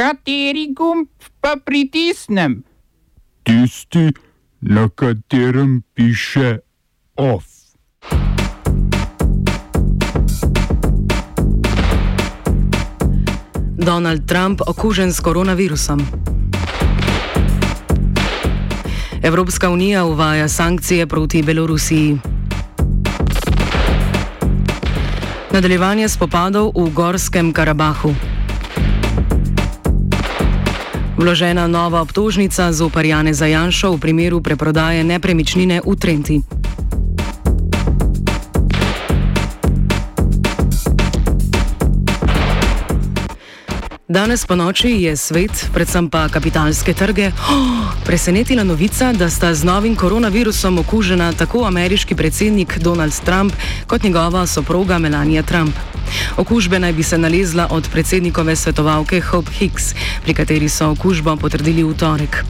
Kateri gumb pa pritisnem? Tisti, na katerem piše OF. Donald Trump okužen s koronavirusom. Evropska unija uvaja sankcije proti Belorusiji. Nadaljevanje spopadov v Gorskem Karabahu. Vložena nova obtožnica z oparjane za Janšo v primeru preprodaje nepremičnine v Trenti. Danes po noči je svet, predvsem pa kapitalske trge, oh, presenetila novica, da sta z novim koronavirusom okužena tako ameriški predsednik Donald Trump kot njegova soproga Melania Trump. Okužbe naj bi se nalezla od predsednikove svetovalke Hope Hicks, pri kateri so okužbo potrdili v torek.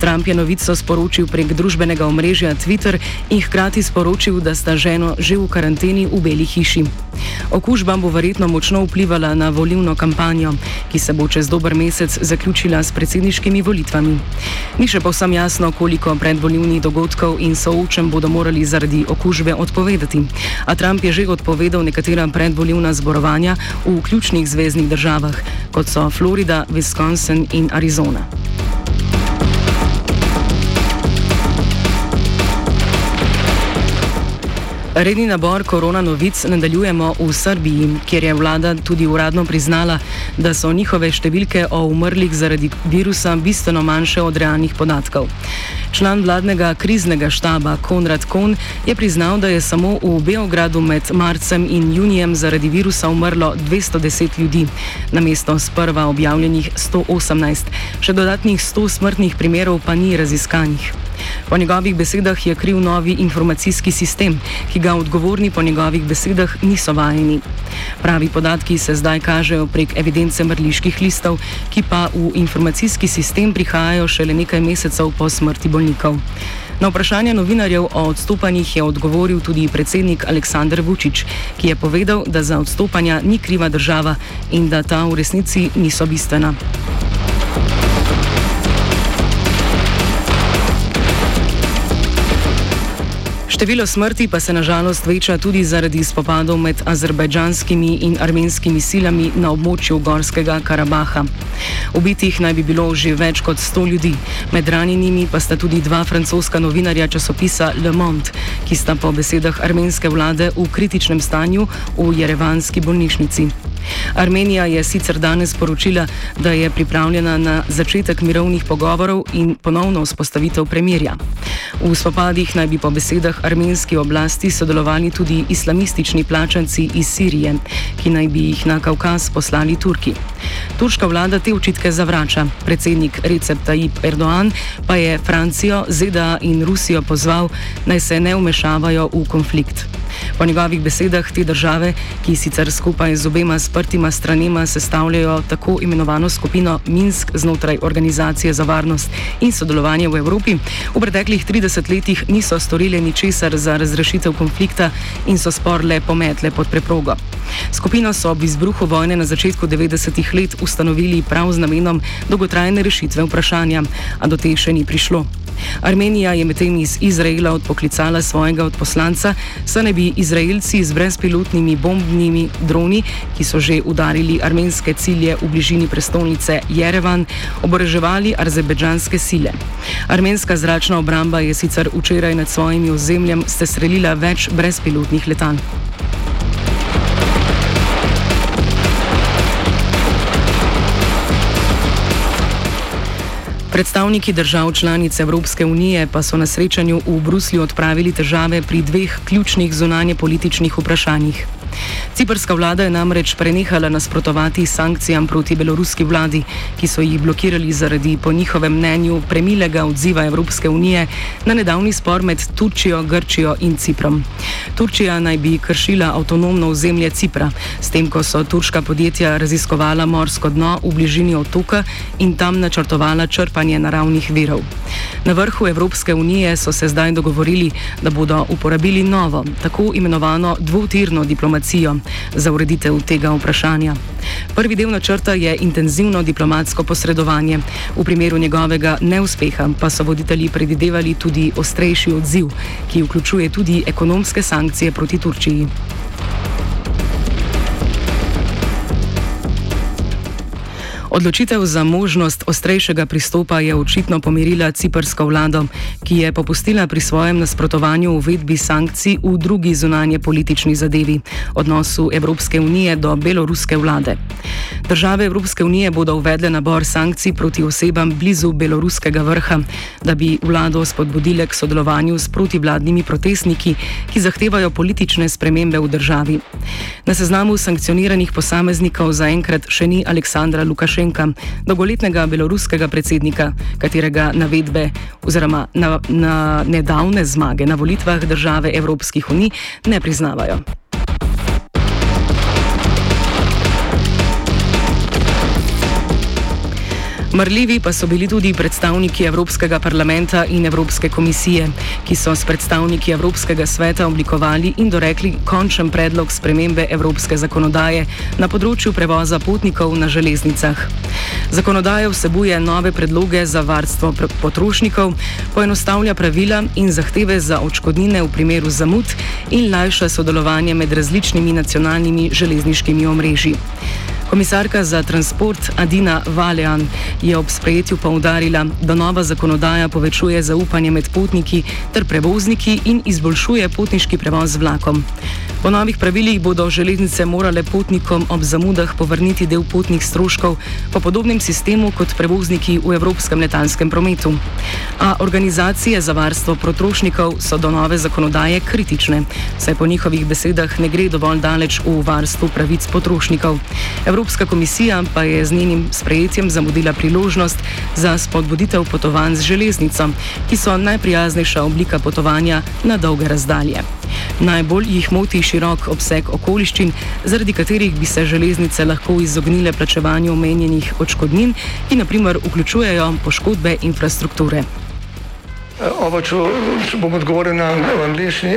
Trump je novico sporočil prek družbenega omrežja Twitter in hkrati sporočil, da sta ženo že v karanteni v Beli hiši. Okužba bo verjetno močno vplivala na volilno kampanjo, ki se bo čez dober mesec zaključila s predsedniškimi volitvami. Ni še povsem jasno, koliko predvolilnih dogodkov in soočen bodo morali zaradi okužbe odpovedati. A Trump je že odpovedal nekatera predvolilna zborovanja v ključnih zvezdnih državah, kot so Florida, Wisconsin in Arizona. Redni nabor korona novic nadaljujemo v Srbiji, kjer je vlada tudi uradno priznala, da so njihove številke o umrlih zaradi virusa bistveno manjše od realnih podatkov. Član vladnega kriznega štaba Konrad Kohn je priznal, da je samo v Beogradu med marcem in junijem zaradi virusa umrlo 210 ljudi, namesto sprva objavljenih 118, še dodatnih 100 smrtnih primerov pa ni raziskanih. Po njegovih besedah je kriv novi informacijski sistem, ki ga odgovorni po njegovih besedah niso vajeni. Pravi podatki se zdaj kažejo prek evidence mrliških listov, ki pa v informacijski sistem prihajajo šele nekaj mesecev po smrti bolnikov. Na vprašanje novinarjev o odstopanjih je odgovoril tudi predsednik Aleksandr Vučić, ki je povedal, da za odstopanja ni kriva država in da ta v resnici niso bistvena. Število smrti pa se nažalost veča tudi zaradi spopadov med azerbajdžanskimi in armenskimi silami na območju Gorskega Karabaha. Ubitih naj bi bilo že več kot 100 ljudi, med ranjenimi pa sta tudi dva francoska novinarja časopisa Le Monde, ki sta po besedah armenske vlade v kritičnem stanju v jerevanski bolnišnici. Armenija je sicer danes sporočila, da je pripravljena na začetek mirovnih pogovorov in ponovno vzpostavitev premirja. V spopadih naj bi po besedah armenske oblasti sodelovali tudi islamistični plačanci iz Sirije, ki naj bi jih na Kaukaz poslali Turki. Turška vlada te očitke zavrača. Predsednik Recep Tayyip Erdoğan pa je Francijo, ZDA in Rusijo pozval, naj se ne vmešavajo v konflikt. Po njegovih besedah te države, ki sicer skupaj z obema sprtima stranema sestavljajo tako imenovano skupino Minsk znotraj Organizacije za varnost in sodelovanje v Evropi, v preteklih 30 letih niso storili ničesar za razrešitev konflikta in so spor le pometle pod preprogo. Skupino so ob izbruhu vojne na začetku 90-ih let ustanovili prav z namenom dolgotrajne rešitve vprašanja, a do te še ni prišlo. Armenija je medtem iz Izraela odpoklicala svojega odposlanca, saj naj bi Izraelci z brezpilotnimi bombnimi droni, ki so že udarili armenske cilje v bližini prestolnice Jerevan, oboroževali azerbejdžanske sile. Armenska zračna obramba je sicer včeraj nad svojimi ozemljem streljila več brezpilotnih letal. Predstavniki držav članic Evropske unije pa so na srečanju v Bruslju odpravili težave pri dveh ključnih zunanje političnih vprašanjih. Ciprska vlada je namreč prenehala nasprotovati sankcijam proti beloruski vladi, ki so jih blokirali zaradi, po njihovem mnenju, premilega odziva Evropske unije na nedavni spor med Turčijo, Grčijo in Ciprom. Turčija naj bi kršila avtonomno ozemlje Cipra, s tem, ko so turška podjetja raziskovala morsko dno v bližini otoka in tam načrtovala črpanje naravnih virov. Na vrhu Evropske unije so se zdaj dogovorili, da bodo uporabili novo, tako imenovano dvotirno diplomacijo diplomacijo za ureditev tega vprašanja. Prvi del načrta je intenzivno diplomatsko posredovanje. V primeru njegovega neuspeha pa so voditelji predvidevali tudi ostrejši odziv, ki vključuje tudi ekonomske sankcije proti Turčiji. Odločitev za možnost ostrejšega pristopa je očitno pomirila ciprsko vlado, ki je popustila pri svojem nasprotovanju uvedbi sankcij v drugi zunanje politični zadevi - odnosu Evropske unije do beloruske vlade. Države Evropske unije bodo uvedle nabor sankcij proti osebam blizu beloruskega vrha, da bi vlado spodbudile k sodelovanju s protivladnimi protestniki, ki zahtevajo politične spremembe v državi. Na seznamu sankcioniranih posameznikov zaenkrat še ni Aleksandra Lukašenka. Lukašenka, dolgoletnega beloruskega predsednika, katerega navedbe oziroma na, na nedavne zmage na volitvah države Evropskih unij ne priznavajo. Marljivi pa so bili tudi predstavniki Evropskega parlamenta in Evropske komisije, ki so s predstavniki Evropskega sveta oblikovali in dorekli končen predlog spremembe evropske zakonodaje na področju prevoza potnikov na železnicah. Zakonodaja vsebuje nove predloge za varstvo potrošnikov, poenostavlja pravila in zahteve za očkodnine v primeru zamud in lajša sodelovanje med različnimi nacionalnimi železniškimi omrežji. Komisarka za transport Adina Valean je ob sprejetju poudarila, da nova zakonodaja povečuje zaupanje med potniki ter prevozniki in izboljšuje potniški prevoz z vlakom. Po novih pravilih bodo železnice morale potnikom ob zamudah povrniti del potnih stroškov po podobnem sistemu kot prevozniki v evropskem letalskem prometu. A organizacije za varstvo potrošnikov so do nove zakonodaje kritične, saj po njihovih besedah ne gre dovolj daleč v varstvu pravic potrošnikov. Evropska komisija pa je z njenim sprejetjem zamudila priložnost za spodbuditev potovanj z železnico, ki so najprijaznejša oblika potovanja na dolge razdalje. Najbolj jih moti širok obseg okoliščin, zaradi katerih bi se železnice lahko izognile plačevanju omenjenih odškodnin, ki naprimer vključujejo poškodbe infrastrukture. Ovo ću, bom odgovoril na angliški.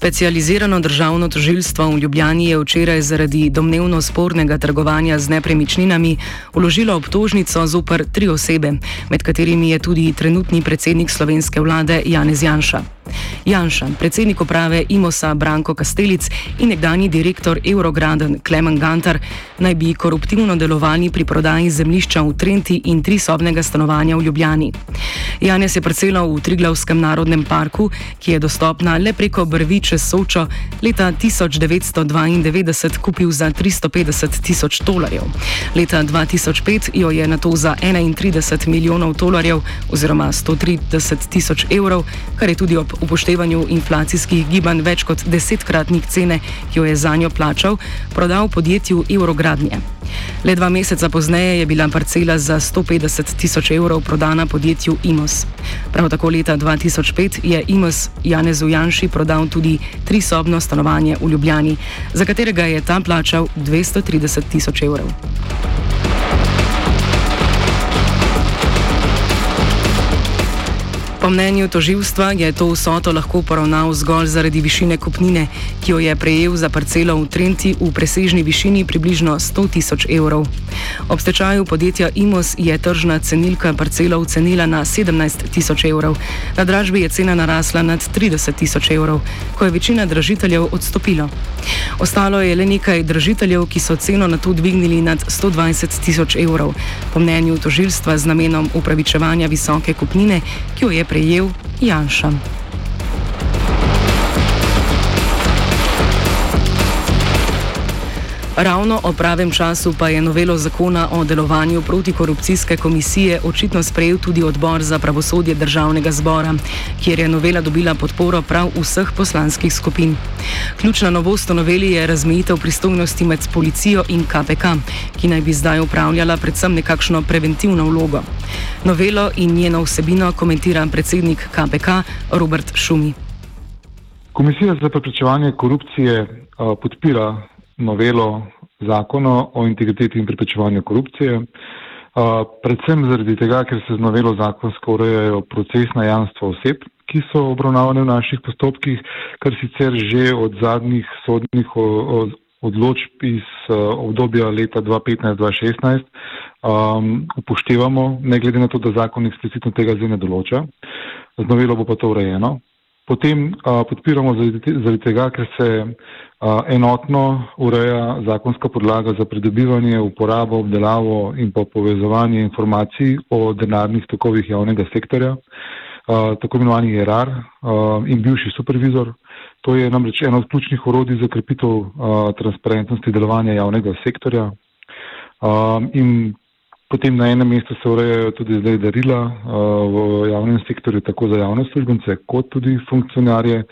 Specializirano državno tožilstvo v Ljubljani je včeraj zaradi domnevno spornega trgovanja z nepremičninami uložilo obtožnico zoper tri osebe, med katerimi je tudi trenutni predsednik slovenske vlade Janez Janša. Janša, predsednik uprave Imosa Branko Kastelic in nekdani direktor Eurograden Klemen Gantar naj bi koruptivno delovali pri prodaji zemljišča v Trenti in trisobnega stanovanja v Ljubljani. Janez je parcelo v Triglavskem narodnem parku, ki je dostopna le preko brvi čez Sočo, leta 1992 kupil za 350 tisoč dolarjev. Leta 2005 jo je na to za 31 milijonov dolarjev oziroma 130 tisoč evrov, kar je tudi ob upoštevanju inflacijskih gibanj več kot desetkratnik cene, ki jo je za njo plačal, prodal podjetju Eurogradnje. Le dva meseca pozneje je bila parcela za 150 tisoč evrov prodana podjetju Imos. Prav tako leta 2005 je Imos Janezu Janši prodal tudi trisobno stanovanje v Ljubljani, za katerega je tam plačal 230 tisoč evrov. Po mnenju toživstva je to vsoto lahko poravnal zgolj zaradi višine kupnine, ki jo je prejel za parcelo v Trenti v presežni višini približno 100 tisoč evrov. Ob stečaju podjetja Imos je tržna cenilka parcelo ocenila na 17 tisoč evrov, na dražbi je cena narasla nad 30 tisoč evrov, ko je večina dražiteljev odstopila. Ostalo je le nekaj dražiteljev, ki so ceno na to dvignili nad 120 tisoč evrov, po mnenju toživstva z namenom upravičevanja visoke kupnine, ki jo je prejel Janša. Ravno o pravem času pa je novelo zakona o delovanju protikorupcijske komisije očitno sprejel tudi odbor za pravosodje državnega zbora, kjer je novela dobila podporo prav vseh poslanskih skupin. Ključna novost v noveli je razmejitev pristojnosti med policijo in KPK, ki naj bi zdaj upravljala predvsem nekakšno preventivno vlogo. Novelo in njeno vsebino komentira predsednik KPK Robert Šumi. Komisija za preprečevanje korupcije podpira novelo zakona o integriteti in preprečevanju korupcije, predvsem zaradi tega, ker se z novelo zakonsko urejajo procesna jamstva oseb, ki so obravnavane v naših postopkih, kar sicer že od zadnjih sodnih odločb iz obdobja leta 2015-2016 um, upoštevamo, ne glede na to, da zakon eksplicitno tega zdaj ne določa. Z novelo bo pa to urejeno. Potem uh, podpiramo zaradi tega, ker se uh, enotno ureja zakonska podlaga za pridobivanje, uporabo, obdelavo in pa povezovanje informacij o denarnih tokovih javnega sektorja, uh, tako imenovani ERAR uh, in bivši supervizor. To je namreč eno od ključnih orodij za krepitev uh, transparentnosti delovanja javnega sektorja. Uh, in Potem na enem mestu se urejajo tudi zdaj darila uh, v javnem sektorju, tako za javne službence, kot tudi funkcionarje.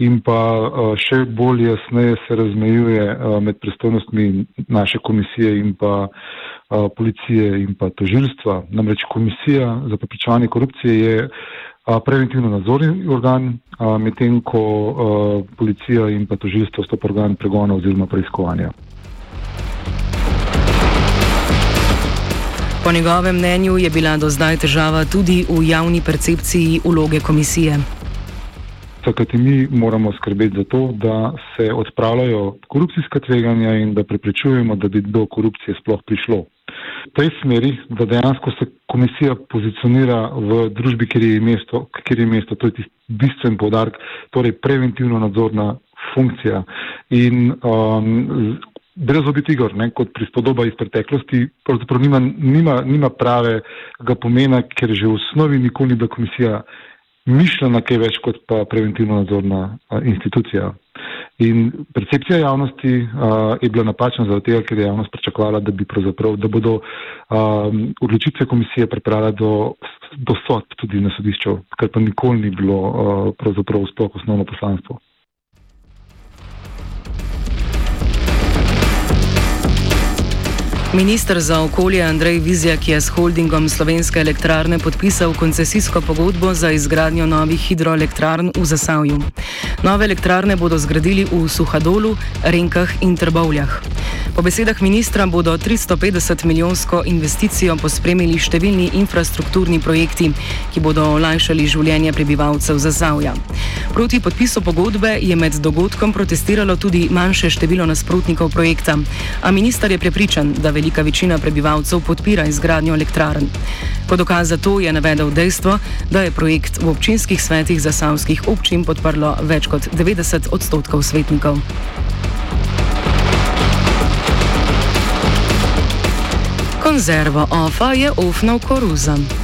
In pa uh, še bolj jasneje se razmejuje uh, med pristojnostmi naše komisije in pa policije in pa tožilstva. Namreč komisija za preprečevanje korupcije je preventivno nadzorni organ, medtem ko policija in pa tožilstvo sta organ pregona oziroma preiskovanja. Po njegovem mnenju je bila do zdaj težava tudi v javni percepciji uloge komisije. Zakaj mi moramo skrbeti za to, da se odpravljajo korupcijska tveganja in da preprečujemo, da bi do korupcije sploh prišlo. V tej smeri, da dejansko se komisija pozicionira v družbi, kjer je mesto, kjer je mesto to je tisti bistven podarek, torej preventivno nadzorna funkcija. In um, brez obit igor, ne, kot prispodoba iz preteklosti, pravzaprav nima, nima, nima pravega pomena, ker že v osnovi nikoli ni bila komisija mišljena kaj več kot pa preventivno nadzorna a, institucija. In percepcija javnosti a, je bila napačna zaradi tega, ker je javnost pričakovala, da, bi da bodo a, odločitve komisije pripravile do, do sodb tudi na sodišču, kar pa nikoli ni bilo a, pravzaprav sploh osnovno poslanstvo. Ministr za okolje Andrej Vizjak je s holdingom Slovenske elektrarne podpisal koncesijsko pogodbo za izgradnjo novih hidroelektrarn v Zasavju. Nove elektrarne bodo zgradili v Suhadolu, Renkah in Trbovljah. Po besedah ministra bodo 350 milijonsko investicijo pospremili številni infrastrukturni projekti, ki bodo olajšali življenje prebivalcev Zasavja. Proti podpisu pogodbe je med dogodkom protestiralo tudi manjše število nasprotnikov projekta, a minister je prepričan, da velja velika večina prebivalcev podpira izgradnjo elektrarn. Kot dokaz za to je navedel dejstvo, da je projekt v občinskih svetih zasavskih občin podprlo več kot 90 odstotkov svetnikov. Konzerva OFA je ofnal koruzam.